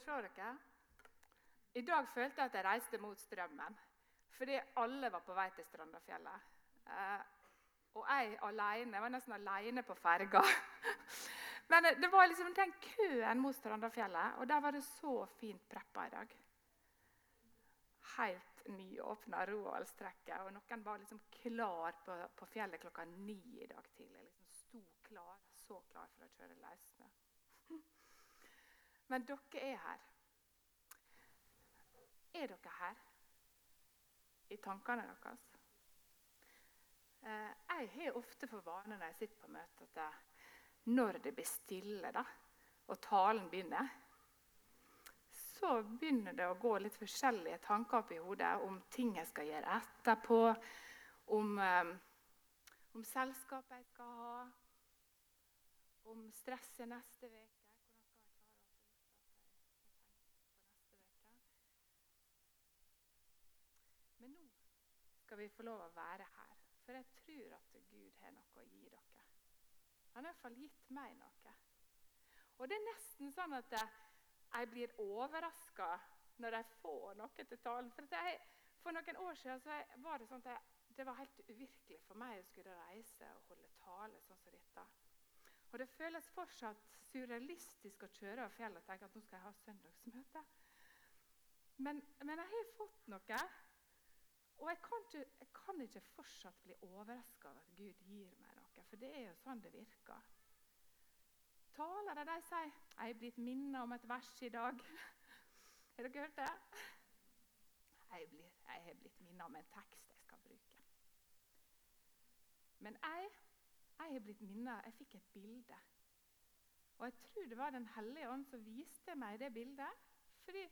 se dere. I dag følte jeg at jeg reiste mot strømmen. Fordi alle var på vei til Strandafjellet. Eh, og jeg alene, jeg var nesten alene på ferga. Men det var liksom den køen mot Strandafjellet, og der var det så fint preppa i dag. Helt nyåpna Roaldstrekket, og noen var liksom klar på, på, fjellet klokka ni i dag tidlig. Liksom sto klar, så klar for å kjøre løssnø. Men dere er her. Er dere her i tankene deres? Eh, jeg har ofte for vane når jeg sitter på møte, at når det blir stille, da, og talen begynner, så begynner det å gå litt forskjellige tanker opp i hodet om ting jeg skal gjøre etterpå, om, um, om selskapet jeg skal ha, om stresset neste uke. Men nå skal vi få lov å være her, for jeg tror at Gud har noe å gi dere. Han har iallfall gitt meg noe. Og det er nesten sånn at jeg blir overraska når jeg får noe til talen. For, jeg, for noen år siden var det sånn at jeg, det var helt uvirkelig for meg å skulle reise og holde tale sånn som dette. Og Det føles fortsatt surrealistisk å kjøre over fjellet og tenke at nå skal jeg ha søndagsmøte. Men, men jeg har fått noe og jeg kan, ikke, jeg kan ikke fortsatt bli overraska over at Gud gir meg noe, for det er jo sånn det virker. Talere de sier 'Jeg er blitt minnet om et vers i dag'. Har dere hørt det? Jeg, blir, jeg har blitt minnet om en tekst jeg skal bruke. Men jeg, jeg har blitt minnet Jeg fikk et bilde. Og jeg tror det var Den hellige ånd som viste meg det bildet. Fordi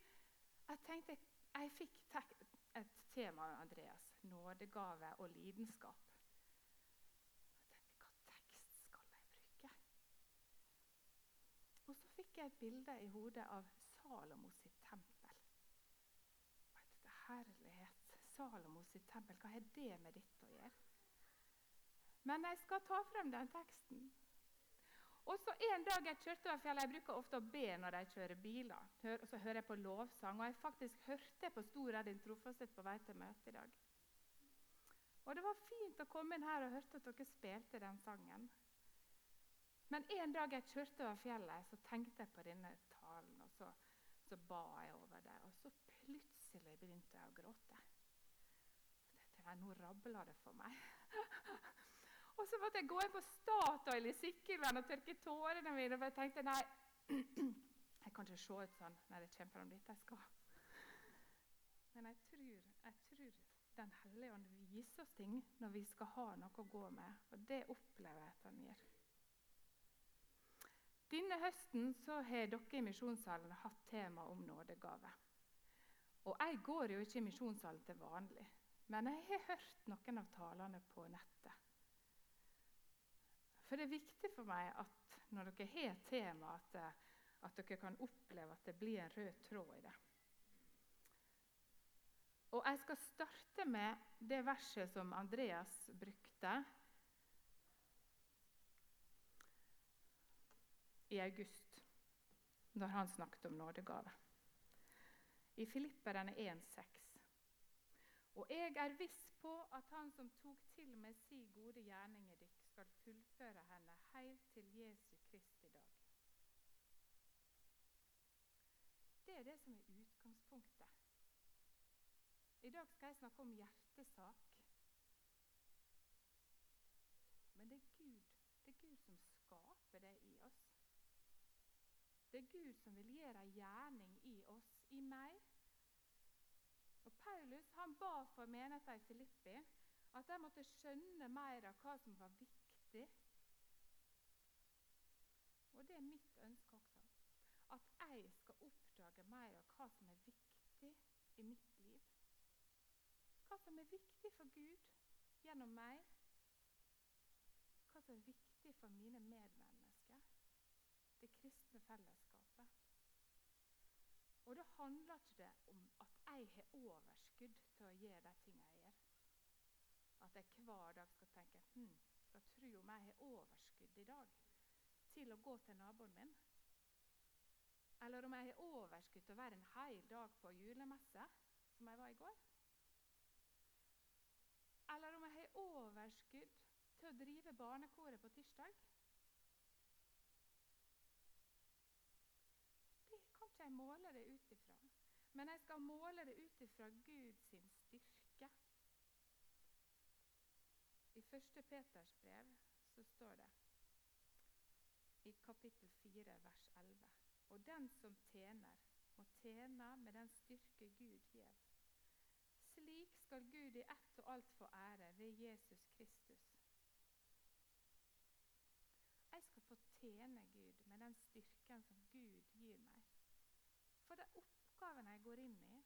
jeg tenkte jeg fikk et tema av Andreas. Nådegave og lidenskap. Hva tekst skal jeg bruke? Og så fikk jeg et bilde i hodet av Salomo sitt tempel. Dette herlighet. Salomo sitt tempel, hva har det med dette å gjøre? Men jeg skal ta frem den teksten. Og så En dag jeg kjørte over fjellet Jeg bruker ofte å be når jeg kjører biler. Hør, og Så hører jeg på lovsang. Og jeg faktisk hørte på Stor er din trofasthet på vei til møte i dag. Og Det var fint å komme inn her og hørte at dere spilte den sangen. Men en dag jeg kjørte over fjellet, så tenkte jeg på denne talen. Og så, så ba jeg over det. Og så plutselig begynte jeg å gråte. Dette, nå rabler det for meg. Og så måtte jeg gå inn på Statoil i Sykkylven og tørke tårene mine. For jeg tenkte nei, jeg kan ikke se ut sånn når jeg kommer fram dit jeg skal. Men jeg tror, jeg tror Den hellige ånd viser oss ting når vi skal ha noe å gå med. Og det opplever jeg at han gjør. Denne høsten har dere i misjonssalen hatt tema om nådegave. Og Jeg går jo ikke i misjonssalen til vanlig, men jeg har hørt noen av talene på nettet. For det er viktig for meg at når dere har et tema, at, at dere kan oppleve at det blir en rød tråd i det. Og Jeg skal starte med det verset som Andreas brukte i august, når han snakket om nådegave. I Filipperne 1,6. Og jeg er viss på at han som tok til med si gode gjerning i skal fullføre henne helt til Jesu Kristi dag. Det er det som er utgangspunktet. I dag skal jeg snakke om hjertesak. Men det er Gud, det er Gud som skaper det i oss. Det er Gud som vil gjøre gjerning i oss, i meg. Og Paulus han ba for menigheten i Filippi at de måtte skjønne mer av hva som var viktig. Og det er mitt ønske også. At jeg skal oppdage mer av hva som er viktig i mitt liv. Hva som er viktig for Gud gjennom meg. Hva som er viktig for mine medmennesker. Det kristne fellesskapet. Og da handler ikke det om at jeg har overskudd til å gjøre de tingene jeg gjør. At jeg hver dag skal tenke hm, skal tro om jeg har overskudd i dag til å gå til naboen min. Eller om jeg har overskudd til å være en hel dag på julemesse, som jeg var i går. Eller om jeg har overskudd til å drive barnekoret på tirsdag. Det kan ikke jeg måle det ut ifra. Men jeg skal måle det ut ifra Guds styrke. I 1. Peters brev så står det i kapittel 4, vers 11. Og den som tjener, må tjene med den styrke Gud gir. Slik skal Gud i ett og alt få ære ved Jesus Kristus. Jeg skal få tjene Gud med den styrken som Gud gir meg. For de oppgavene jeg går inn i,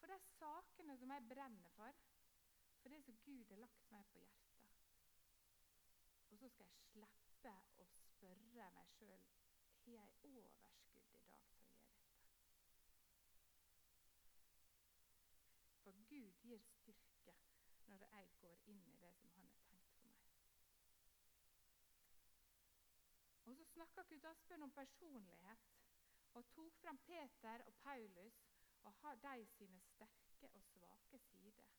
for de sakene som jeg brenner for, for det som Gud har lagt meg på hjertet. Så skal jeg slippe å spørre meg sjøl har jeg overskudd i dag til å gjøre dette. For Gud gir styrke når jeg går inn i det som Han har tenkt for meg. Og Så snakka Knut Asbjørn om personlighet og tok fram Peter og Paulus og har de sine sterke og svake sider.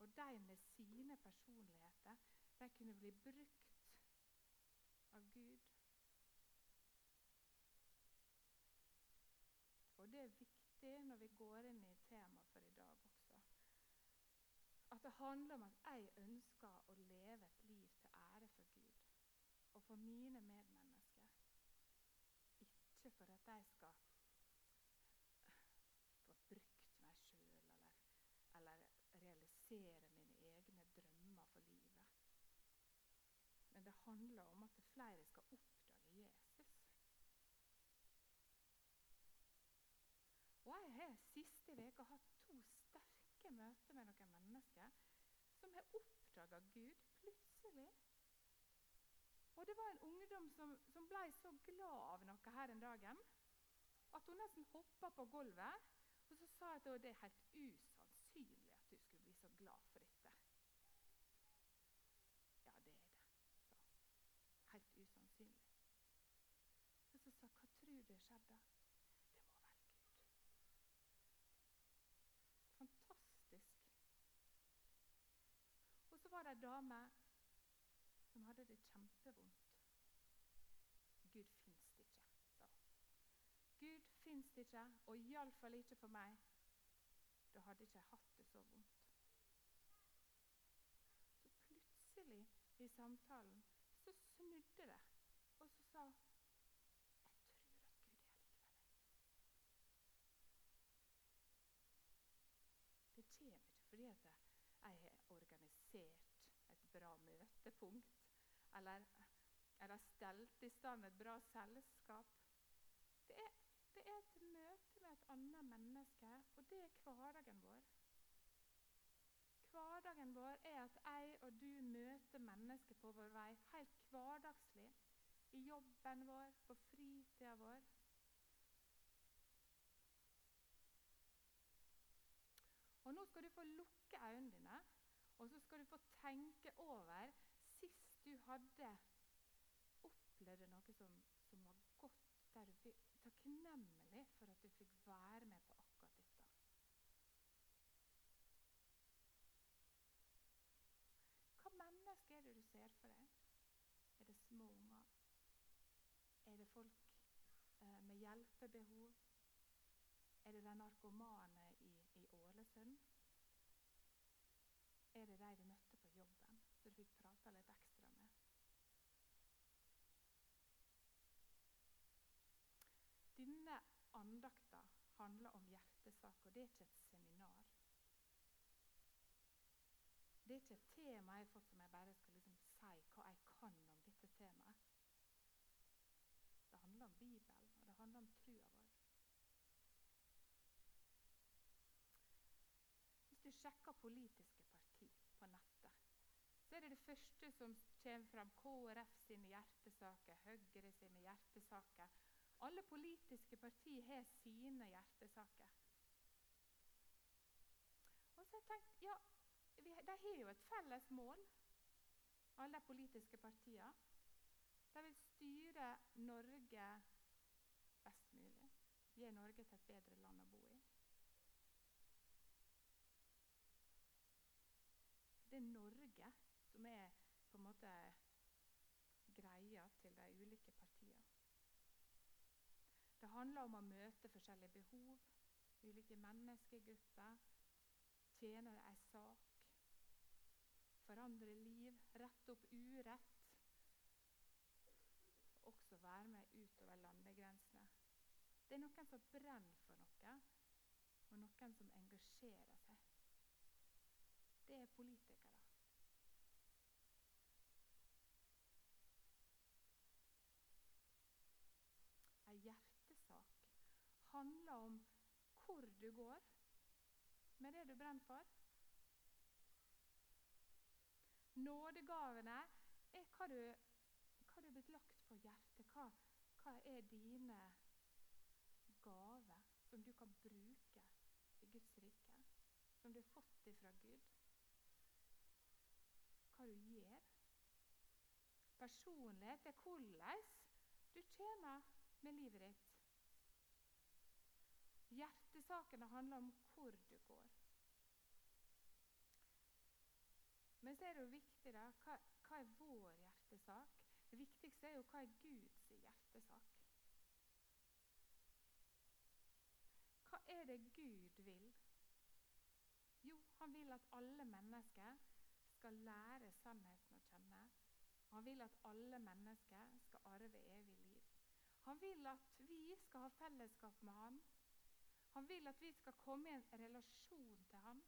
Og de med sine personligheter de kunne bli brukt av Gud. Og det er viktig når vi går inn i temaet for i dag også. At det handler om at jeg ønsker å leve et liv til ære for Gud og for mine medmennesker. Ikke for at de skal få brukt meg sjøl eller, eller realisere mine egne drømmer for livet. Men det handler om at flere skal oppdage Jesus. Og Jeg har siste uke hatt to sterke møter med noen mennesker som har oppdaga Gud plutselig. Og Det var en ungdom som, som ble så glad av noe her en dagen at hun nesten hoppa på gulvet. Og så sa at det er helt usannsynlig at du skulle bli så glad for dette. Ja, det er det, sa Helt usannsynlig. Og så du skjedde? Det må være Gud. Fantastisk. Og så var det ei dame som hadde det kjempevondt. Gud fins ikke, sa hun. Gud fins ikke, og iallfall ikke for meg. Da hadde ikke jeg hatt det så vondt. Så plutselig i samtalen så snudde det, og så sa hun Jeg tror at Gud er allikevel. Det kommer ikke fordi at jeg har organisert et bra møtepunkt eller jeg har stelt i stand et bra selskap. Det er, det er et møte med et annet menneske, og det er hverdagen vår. Hverdagen vår er at jeg og du møter mennesker på vår vei helt hverdagslig. I jobben vår, på fritida vår. Og Nå skal du få lukke øynene dine, og så skal du få tenke over sist du hadde opplevd noe som, som var godt, der du fikk takknemlig for at du fikk være med på akkurat dette. Hva menneske er det du ser for deg? Er det små unger? Er det folk eh, med hjelpebehov? Er det de narkomane i Er det de du møtte på jobben, som du fikk prata litt ekstra med? Denne andakta handler om hjertesaker. Det er ikke et seminar. Det er ikke et tema jeg har fått som jeg bare skal liksom si hva jeg kan om dette temaet. Det handler om Bibelen, og det handler om trua vår. Hvis du sjekker politiske parti på nettet, så er det det første som kommer fram KrF sine hjertesaker, Høyre sine hjertesaker. Alle politiske partier har sine hjertesaker. Og så har jeg tenkt, ja, De har jo et felles mål, alle politiske partiene. De vil styre Norge best mulig. Gi Norge til et bedre land å bo i. Det er Norge som er på en måte greia til de ulike partiene. Det handler om å møte forskjellige behov, ulike menneskegrupper, tjene ei sak, forandre liv, rette opp urett. Også være med utover landegrensene. Det er noen som brenner for noe, og noen som engasjerer seg. Det er politikere. Ei hjertesak handler om hvor du går med det du brenner for. Nådegavene er hva du, hva du er blitt lagt på hjertet. Hva, hva er dine gaver som du kan bruke i Guds rike? Som du har fått ifra Gud? Hva du gjør? Personlighet er hvordan du tjener med livet ditt. Hjertesakene handler om hvor du går. Men så er det jo viktig da, hva, hva er vår hjertesak? Det viktigste er jo hva er Guds hjertesak. Hva er det Gud vil? Jo, han vil at alle mennesker skal lære sannheten å kjenne. Han vil at alle mennesker skal arve evig liv. Han vil at vi skal ha fellesskap med han. Han vil at vi skal komme i en relasjon til ham.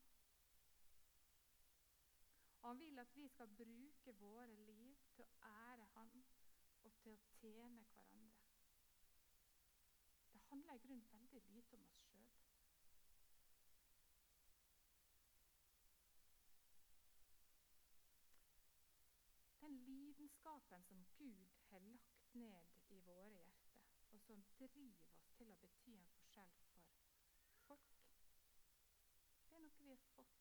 Han vil at vi skal bruke våre liv til å ære ham og til å tjene hverandre. Det handler i grunnen veldig lite om oss sjøl. Den lidenskapen som Gud har lagt ned i våre hjerter, og som driver oss til å bety en forskjell for folk, det er noe vi har fått.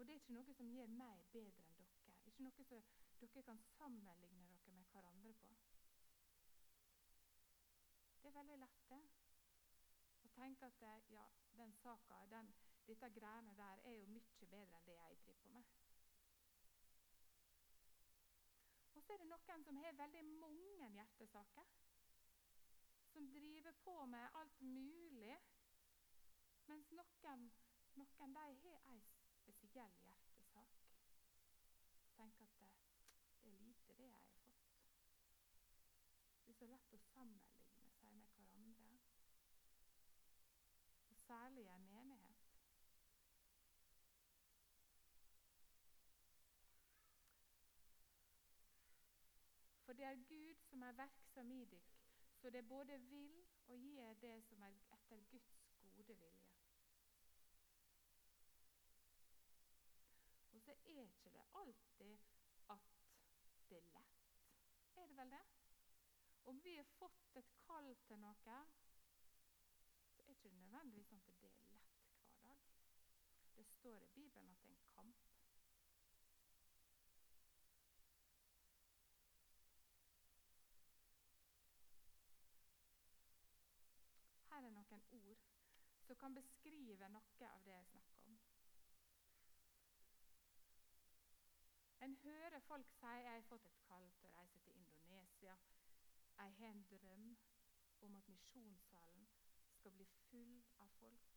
Og det er ikke noe som gjør meg bedre enn dere. Ikke noe som dere kan sammenligne dere med hverandre på. Det er veldig lett, det. Å tenke at ja, den saka, den, greiene der, er jo mye bedre enn det jeg driver på med. Og så er det noen som har veldig mange hjertesaker. Som driver på med alt mulig. Mens noen, noen de har ei spesiell hjertesak. Tenk at det, det er lite, det jeg har fått. Det er så lett å sammenligne seg med hverandre. Og særlig i en menighet. For det er Gud som er verksom i dykk, så det både vil og gjør det som er etter Guds gode vilje. Og så er ikke det alltid at det er lett. Er det vel det? Om vi har fått et kall til noe, så er det ikke nødvendigvis sånn at det er lett hver dag. Det står i Bibelen at det er en kamp. Her er noen ord som kan beskrive noe av det jeg snakker om. En hører folk si jeg har fått et kall til å reise til Indonesia. Jeg har en drøm om at misjonssalen skal bli full av folk.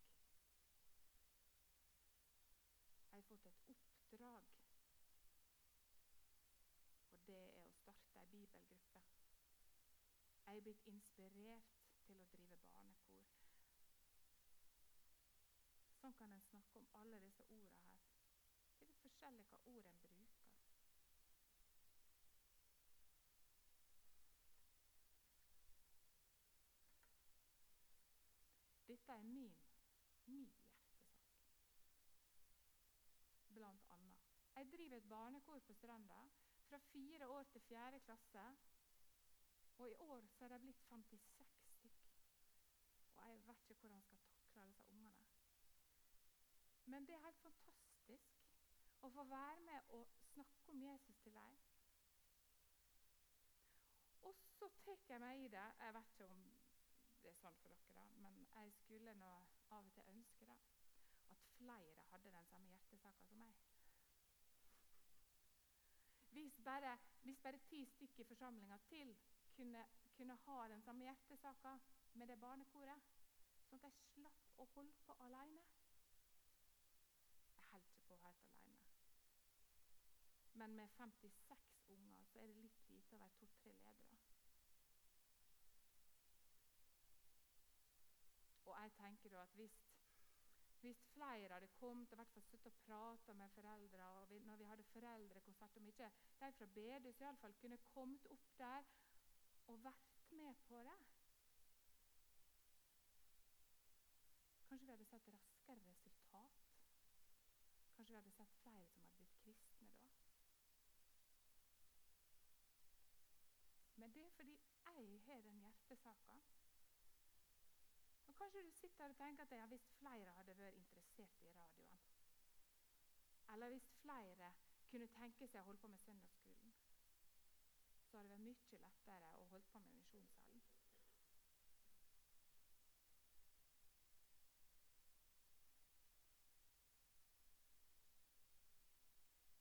Jeg har fått et oppdrag, og det er å starte ei bibelgruppe. Jeg er blitt inspirert til å drive barnekor. Sånn kan en snakke om alle disse ordene her. Det er litt forskjellig hva ord en bruker. Dette er min, min hjertesak. Blant annet. Jeg driver et barnekor på Stranda fra fire år til fjerde klasse. Og i år så er det blitt 56 og jeg vet ikke hvordan jeg skal takle disse. Men det er helt fantastisk å få være med og snakke om Jesus til dem. Og så tar jeg meg i det. Jeg vet ikke om det er sånn for dere, men jeg skulle nå av og til ønske da, at flere hadde den samme hjertesaka som meg. Hvis bare, hvis bare ti stykker i forsamlinga til kunne, kunne, ha den samme hjertesaka med det barnekoret, sånn at jeg slapp å holde på alene Jeg holder ikke på helt alene. Men med 56 unger så er det litt lite være to-tre ledere. Og jeg tenker da at hvis, hvis flere hadde kommet og fall sittet og prata med foreldre, og vi, når vi hadde foreldrekonsert, om ikke de fra Bedus iallfall kunne kommet opp der og vært med på det Kanskje vi hadde sett raskere resultat? Kanskje vi hadde sett flere som hadde blitt kristne da? Men det er fordi jeg har den hjertesaka. Og Kanskje du sitter og tenker at ja, hvis flere hadde vært interessert i radioen Eller hvis flere kunne tenke seg å holde på med søndagsskolen, så hadde det vært mye lettere å holde på med Misjonssalen.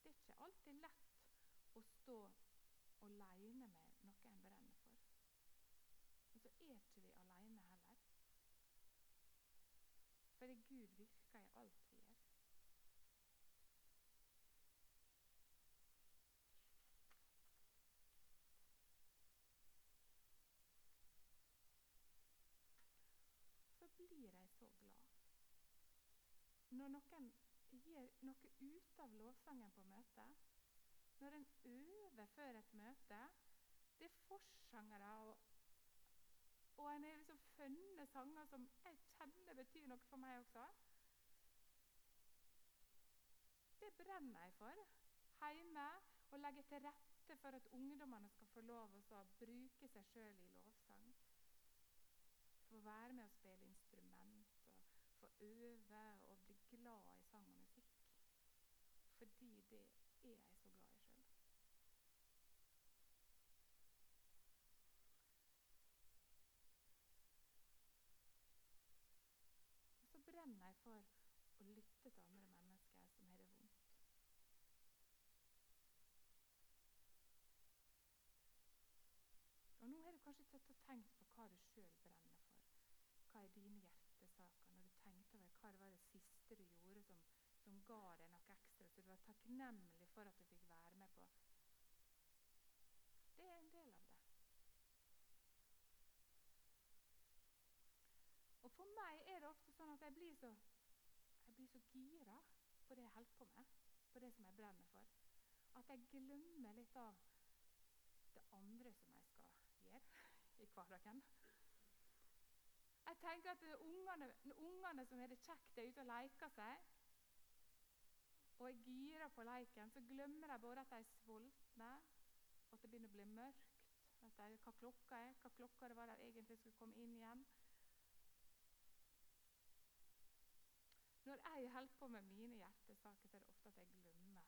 Det er ikke alltid lett å stå alene med noe en brenner for. Og så er ikke vi alene heller. Fordi Gud virker i alt vi gjør. Så blir jeg så glad når noen gir noe ut av lovsangen på møtet. Når en øver før et møte. Det er forsangere og, og en har liksom funnet sanger som jeg kjenner betyr noe for meg også. Det brenner jeg for hjemme og legge til rette for at ungdommene skal få lov å bruke seg sjøl i lovsang. Få være med å spille instrument og få øve og bli glad i sang og musikk. Fordi det er jeg så glad i sjøl. Og så brenner jeg for å lytte til andre mennesker som har det vondt. Og Nå har du kanskje tatt og tenkt på hva du sjøl brenner for. Hva er dine hjertesaker? Når du tenkte over hva det var det siste du gjorde som som ga deg noe ekstra, så du var takknemlig for at du fikk være med på. Det er en del av det. Og For meg er det ofte sånn at jeg blir så, så gira på det jeg holder på med, på det som jeg brenner for, at jeg glemmer litt av det andre som jeg skal gjøre i hverdagen. Jeg tenker at ungene, ungene som har det kjekt, er ute og leker seg og er gira på leiken, så glemmer de både at de er sultne, og at det begynner å bli mørkt, at de, hva klokka er, hva klokka det var de egentlig skulle komme inn igjen. Når jeg holder på med mine hjertesaker, så er det ofte at jeg glemmer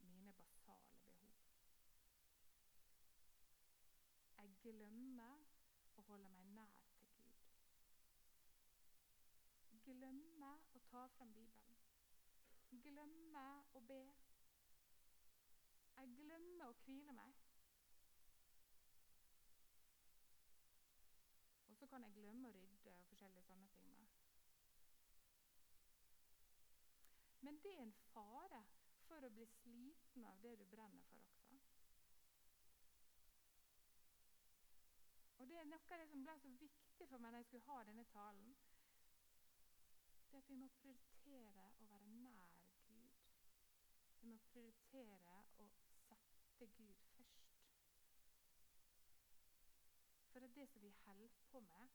mine basale behov. Jeg glemmer å holde meg nær til Gud. Glemmer å ta frem Bibelen glemmer å be. Jeg glemmer å hvile meg. Og så kan jeg glemme å rydde og forskjellige sånne ting. med. Men det er en fare for å bli sliten av det du brenner for også. Og Det er noe av det som ble så viktig for meg da jeg skulle ha denne talen. Det at vi må prioritere å være nær Gud. vi må prioritere å sette Gud først. For det som vi holder på med,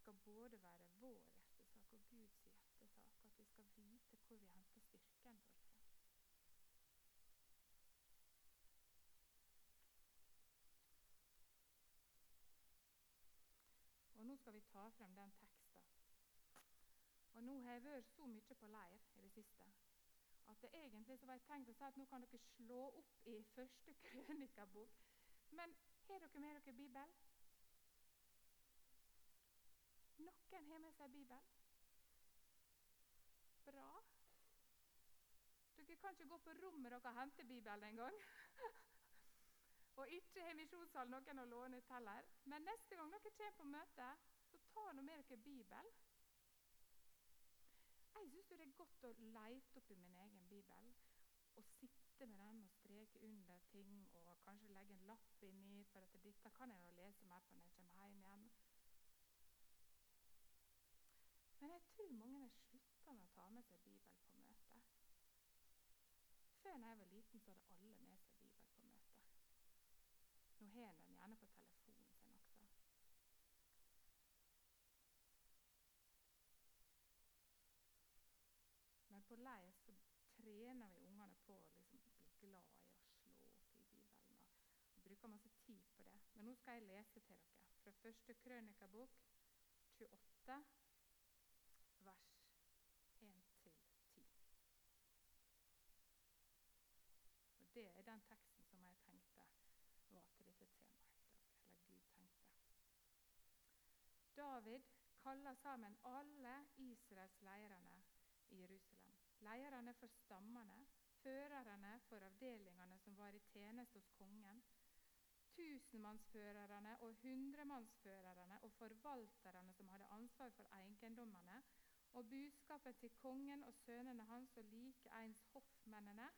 skal både være vår hjertesak og Guds hjertesak. At vi skal vite hvor vi henter styrken vår fra. Og Nå skal vi ta frem den teksten og Nå har jeg vært så mye på leir i det siste. at det egentlig så var jeg tenkt å si at nå kan dere slå opp i første krønikabok. Men har dere med dere Bibel? Noen har med seg Bibel? Bra. Dere kan ikke gå på rommet dere og hente Bibelen engang. og ikke har misjonssalen noen å låne ut heller. Men neste gang dere kommer på møte, så ta nå med dere Bibel. Jeg syns det er godt å lete opp i min egen bibel og sitte med den og streke under ting og kanskje legge en lapp inni, for at dette kan jeg jo lese mer på når jeg kommer hjem igjen. Men jeg tror mange har slutta med å ta med seg Bibel på Før jeg var liten, så hadde alle med seg Bibel på møte. Nå har en den gjerne på telefonen sin også. Men på leir så trener vi ungene på å liksom bli glad i å slå opp i Bibelen. og bruker masse tid på det. Men nå skal jeg lese til dere fra første krønikabok 28, vers 1-10. Og Det er den teksten som jeg tenkte var til dette temaet i dag. Eller Gud tenkte. David kaller sammen alle Israels leirene i Jerusalem. Leirene for stammene, førerne for avdelingene som var i tjeneste hos kongen, tusenmannsførerne og hundremannsførerne og forvalterne som hadde ansvar for eiendommene, og budskapet til kongen og sønnene hans og likeens hoffmennene,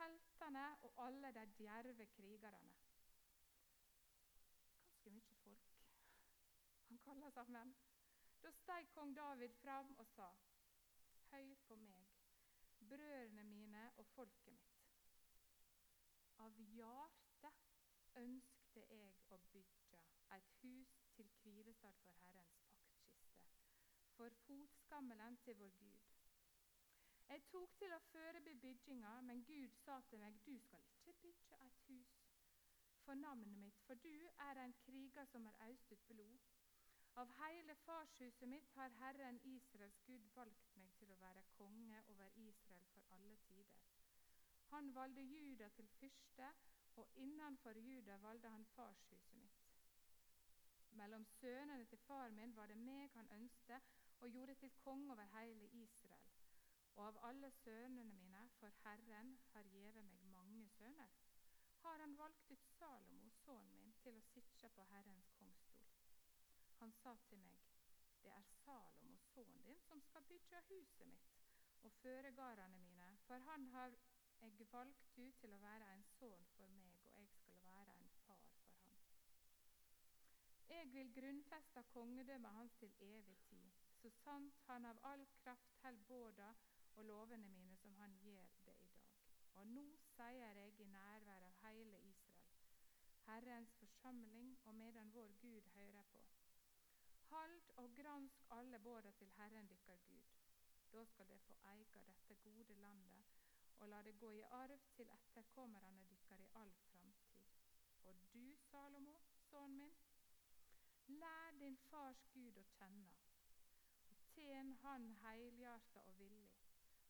heltene og alle de djerve krigerne. Ganske mye folk kaller sammen. Da steg kong David fram og sa:" Høy på meg, brødrene mine og folket mitt. Av hjertet ønskte jeg å bygge et hus til hvilestad for Herrens paktkiste, for fotskammelen til vår Gud. Jeg tok til å forebe bygginga, men Gud sa til meg, du skal ikke bygge et hus for navnet mitt, for du er en kriger som har øst ut blod. Av hele farshuset mitt har Herren Israels Gud valgt meg til å være konge over Israel for alle tider. Han valgte Juda til fyrste, og innenfor Juda valgte han farshuset mitt. Mellom sønnene til far min var det meg han ønsket og gjorde til konge over hele Israel. Og av alle sønnene mine, for Herren har gitt meg mange sønner, har han valgt ut Salomo, sønnen min, til å sitte på Herrens kongstol. Han sa til meg, det er Salomo, sønnen din, som skal bygge huset mitt og føregardene mine, for han har jeg valgt du til å være en sønn for meg, og jeg skal være en far for han. Jeg vil grunnfeste kongedømmet hans til evig tid, så sant han av all kraft holder båda og lovene mine som han gjør det i dag. Og nå sier jeg i nærvær av hele Israel, Herrens forsamling og medan vår Gud hører på. Hald og gransk alle båda til Herren dykkar Gud. Da skal de få eie dette gode landet, og la det gå i arv til etterkommerne dykkar i all framtid. Og du, Salomo, sønnen min, lær din fars Gud å kjenne, og tjen Han heilhjarta og villig,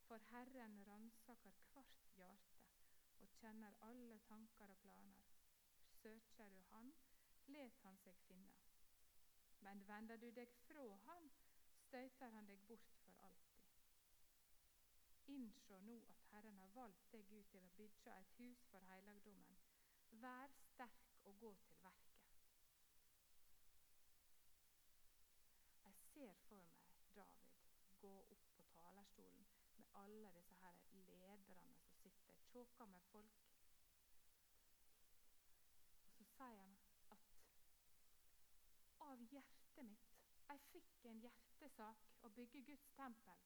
for Herren ransaker hvert hjerte og kjenner alle tanker og planer. Søker du Han, let Han seg finne. Men vender du deg fra Han, støyter Han deg bort for alltid. Innsjå nå at Herren har valgt deg ut til å bygge et hus for helligdommen. Vær sterk og gå til verket. Jeg ser for meg David gå opp på talerstolen med alle disse her lederne som sitter, tjåka med folk. Og så sier han at av hjertet mitt jeg fikk en hjertesak å bygge Guds tempel.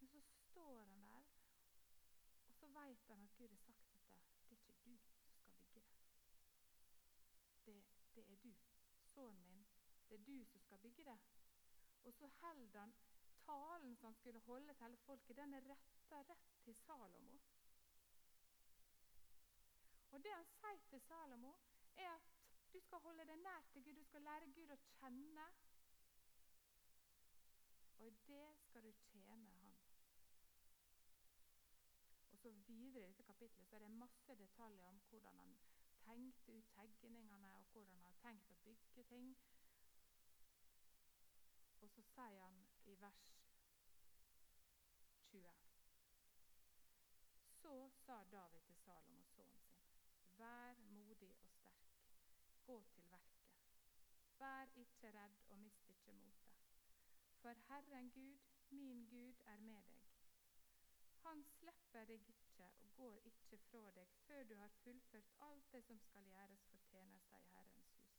Men så står han der, og så vet han at Gud har sagt at Det er ikke du som skal bygge det. Det, det er du, sønnen min. Det er du som skal bygge det. Og så holder han talen som han skulle holde til hele folket, den er retta rett til Salomo. Og det han sier til Salomo, er at du skal holde deg nær til Gud, du skal lære Gud å kjenne. Og i det skal du tjene Han. Og så videre i dette kapitlet så er det masse detaljer om hvordan han tenkte ut tegningene, og hvordan han har tenkt å bygge ting. Og så sier han i vers 20 Så sa David til Salomos, sønnen sin, vær gå til verket. Vær ikke redd og mist ikke motet. For Herren Gud, min Gud, er med deg. Han slipper deg ikke og går ikke fra deg før du har fullført alt det som skal gjøres for tjenester i Herrens hus.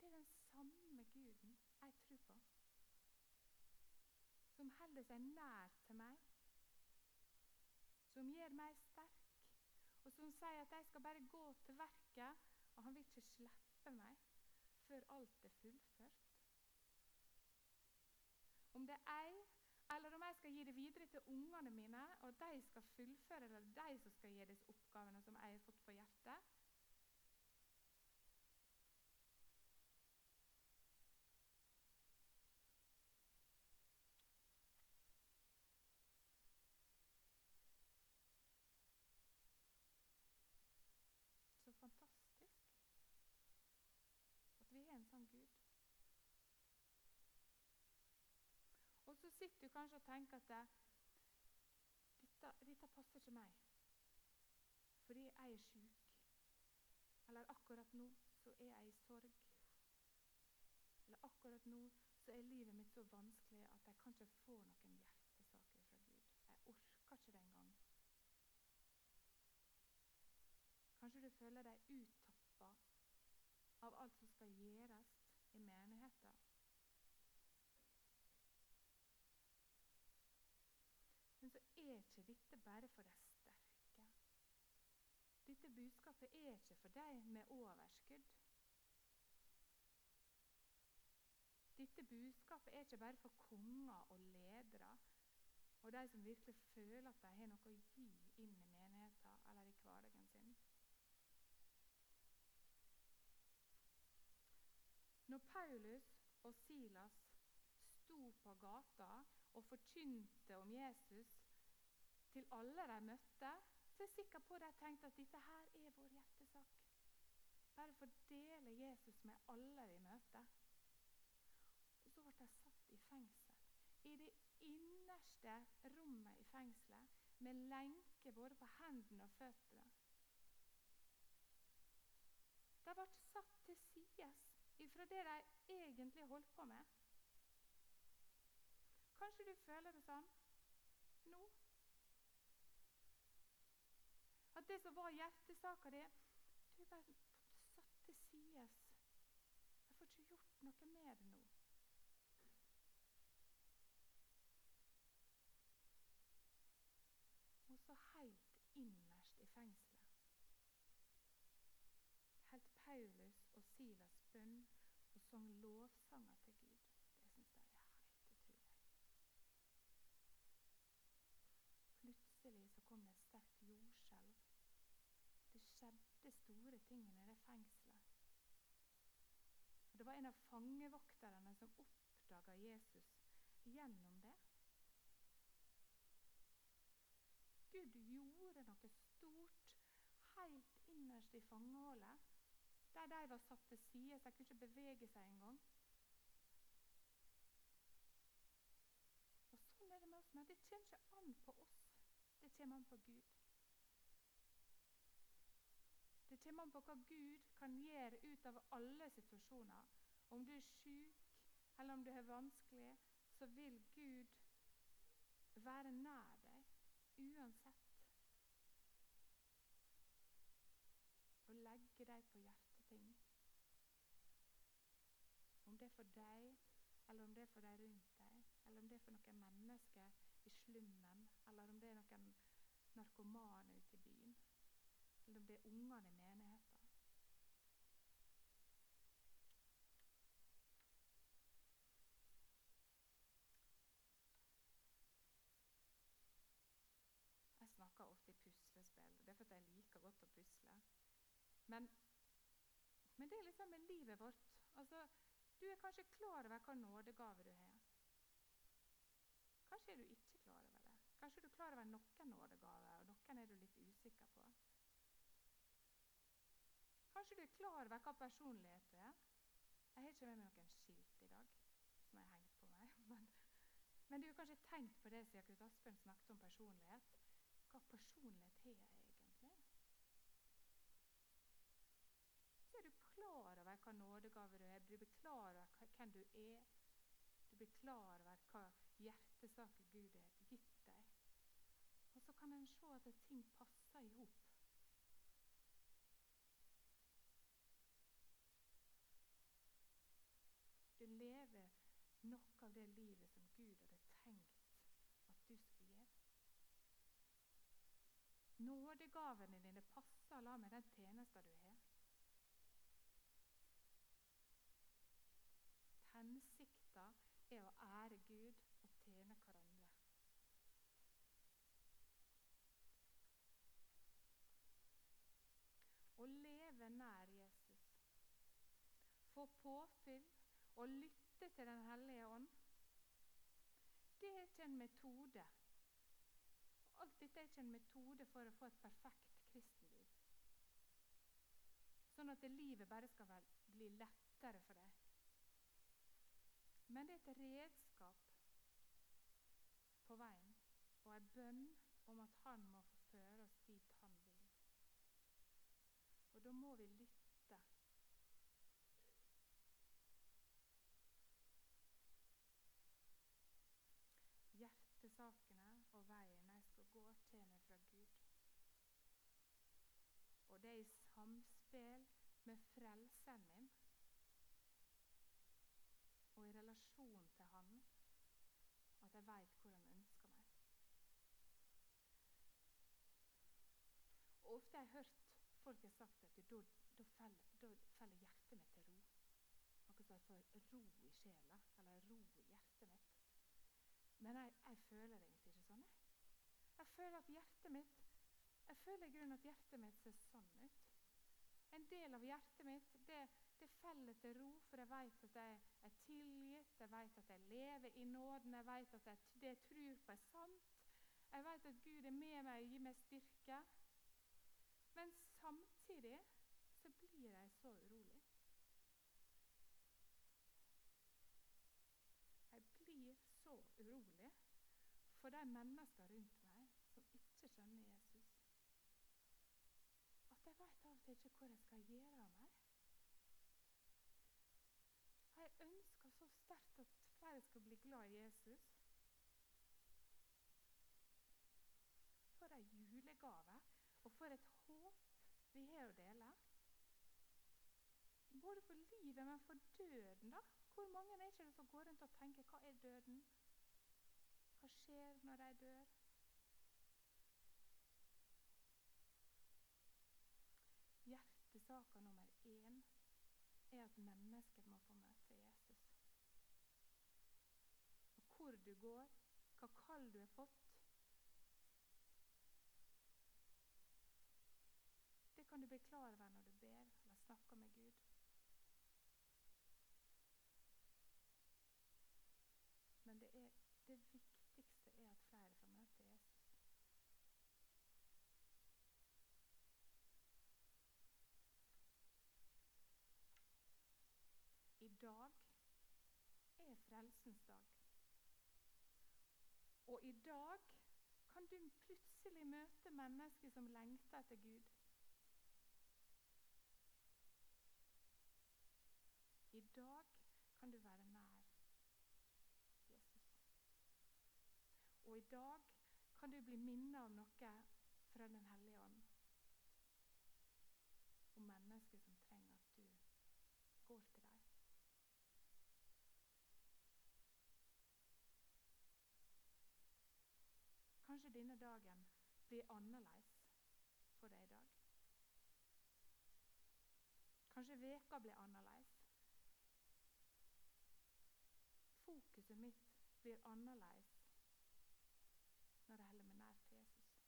Det er den samme Guden jeg tror på, som holder seg nær til meg, som gjør meg sterk, og som sier at jeg skal bare gå til verket, og han vil ikke slippe meg før alt er fullført. Om det er jeg, eller om jeg skal gi det videre til ungene mine, og de skal fullføre, eller de som skal gi disse oppgavene som jeg har fått på hjertet, Så fantastisk at vi har en sånn Gud. Og så sitter du kanskje og tenker at dette, dette passer ikke meg. Fordi jeg er sjuk. Eller akkurat nå så er jeg i sorg. Eller akkurat nå så er livet mitt så vanskelig at jeg kan ikke få noen hjertesaker fra Gud. Jeg orker ikke det engang. Kanskje du føler deg uttappa av alt som skal gjøres i menigheten. Men så er ikke dette bare for de sterke. Dette budskapet er ikke for de med overskudd. Dette budskapet er ikke bare for konger og ledere og de som virkelig føler at de har noe å gi inn i menigheten eller i hverdagen sin. Når Paulus og Silas sto på gata og forkynte om Jesus til alle de møtte, så er jeg sikker på at de tenkte at dette her er vår hjertesak. Bare få dele Jesus med alle vi møter. Og så ble de satt i fengsel. I det innerste rommet i fengselet med lenke både på hendene og føttene. De ble satt til sides ifra det de egentlig holdt på med. Kanskje du føler det sånn nå? Det som var hjertesaka di, du er bare satt til side. Jeg får ikke gjort noe med det nå. Og så helt innerst i fengselet helt Paulus og Silas bønn og sang lovsanger til Gud. Det syns jeg er helt utrolig. Plutselig så kom det et sterkt jordskjelv. Det skjedde store tingene, i det fengselet. Det var en av fangevokterne som oppdaga Jesus gjennom det. Gud gjorde noe stort helt innerst i fangehullet, der de var satt til side, så de kunne ikke bevege seg engang. Og Sånn er det med oss, men det kommer ikke an på oss. Det kommer an på Gud. Det kommer an på hva Gud kan gjøre ut av alle situasjoner. Om du er syk, eller om du har vanskelig, så vil Gud være nær deg uansett. Og legge deg på hjertet ting. Om det er for deg, eller om det er for de rundt deg, eller om det er for noen mennesker i slummen, eller om det er noen narkomane ute i byen, eller om det er ungene i menigheten. Jeg snakker ofte i puslespill. Det er fordi jeg liker godt å pusle. Men, men det er liksom med livet vårt. Altså, Du er kanskje klar over hva nådegave du har. Kanskje er du ikke klar over det. Kanskje du er klar over noen nådegaver, og noen er du litt usikker på. Kanskje du er klar over hva personlighet du er. Jeg har ikke med meg noen skilt i dag som jeg har hengt på meg. Men, men du har kanskje tenkt på det siden Knut Asbjørn snakket om personlighet. Hva personlighet har jeg egentlig? Så er du klar over hva nådegave du er. Du blir klar over hvem du er. Du blir klar over hva hjertesaker Gud har gitt deg. Og så kan en se at ting passer i hop. Du lever noe av det livet som Gud hadde tenkt at du skulle gjøre. Nådegavene dine passer la med den tjenesten du har. Er å ære Gud og tjene hverandre. Å leve nær Jesus, få påfyll og lytte til Den hellige ånd, det er ikke en metode. Alt dette er ikke en metode for å få et perfekt kristenliv. Sånn at livet bare skal bli lettere for deg. Men det er et redskap på veien og en bønn om at han må få føre oss dit han vil. Og da må vi lytte. Hjertesakene og veien jeg skal gå, kommer fra Gud. Og det er i samspill med frelseren min i relasjon til Han at jeg veit hvor Han ønsker meg. Og Ofte har jeg hørt folk har sagt at da, faller, hjertet mitt til ro. Noe som jeg får ro i sjela, eller ro i hjertet mitt. Men jeg, jeg føler det ikke sånn. Jeg føler at hjertet mitt jeg føler i grunnen at hjertet mitt ser sånn ut. En del av hjertet mitt det, det faller til ro, for jeg vet at jeg er tilgitt, jeg vet at jeg lever i nåden, jeg vet at det jeg tror på, er sant. Jeg vet at Gud er med meg og gir meg styrke. Men samtidig så blir jeg så urolig. Jeg blir så urolig for de menneskene rundt meg som ikke skjønner Jesus. At jeg vet av og til ikke hvor jeg skal gjøre av meg. Jeg ønsker så sterkt at flere skal bli glad i Jesus. For ei julegave, og for et håp vi har å dele. Både for livet, men for døden. da. Hvor mange er ikke det som går rundt og tenker hva er døden? Hva skjer når de dør? Hjertesaka nummer én er at mennesket må få møte Jesus. Og hvor du går, hva kall du har fått. Det kan du bli klar over når du ber eller snakker med Gud. Men det, er, det viktigste er at flere får møte Jesus. I dag er frelsens dag. Og i dag kan du plutselig møte mennesker som lengter etter Gud. I dag kan du være nær Jesus. Og i dag kan du bli minnet om noe fra Den hellige ånd. Om mennesker som trenger at du går til dem. Kanskje denne dagen blir annerledes for deg i dag. Kanskje veka blir annerledes. Fokuset mitt blir annerledes når jeg holder meg nær til Jesus.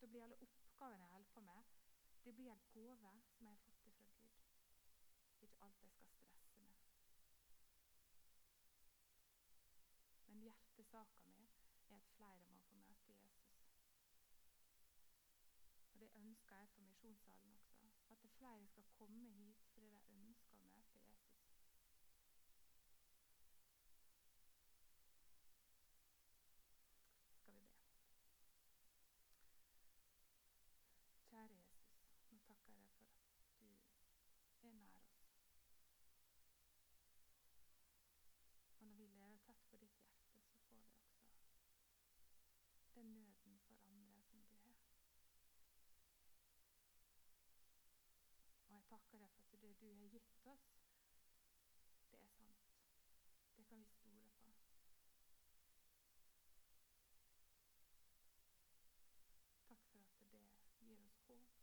Da blir alle oppgavene jeg holder på med, det blir en gave som jeg har fått fra Gud. Ikke alt jeg skal stresse med. Men er at flere må få møte Jesus. Og Det ønsker jeg for Misjonssalen også. At flere skal komme hit fordi de ønsker å møte Jesus. Skal vi be. Kjære Jesus, nå takker jeg deg for at du er nær oss. Og når vi lever tett på ditt hjerte, så får vi også den nøden for andre som du har. Og jeg takker deg for at det du har gitt oss, det er sant. Det kan vi stole på. Takk for at det gir oss håp,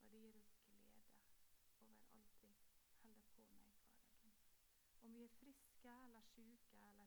og det gir oss glede over alt vi holder på med i hverdagen. Om vi er friske eller syke eller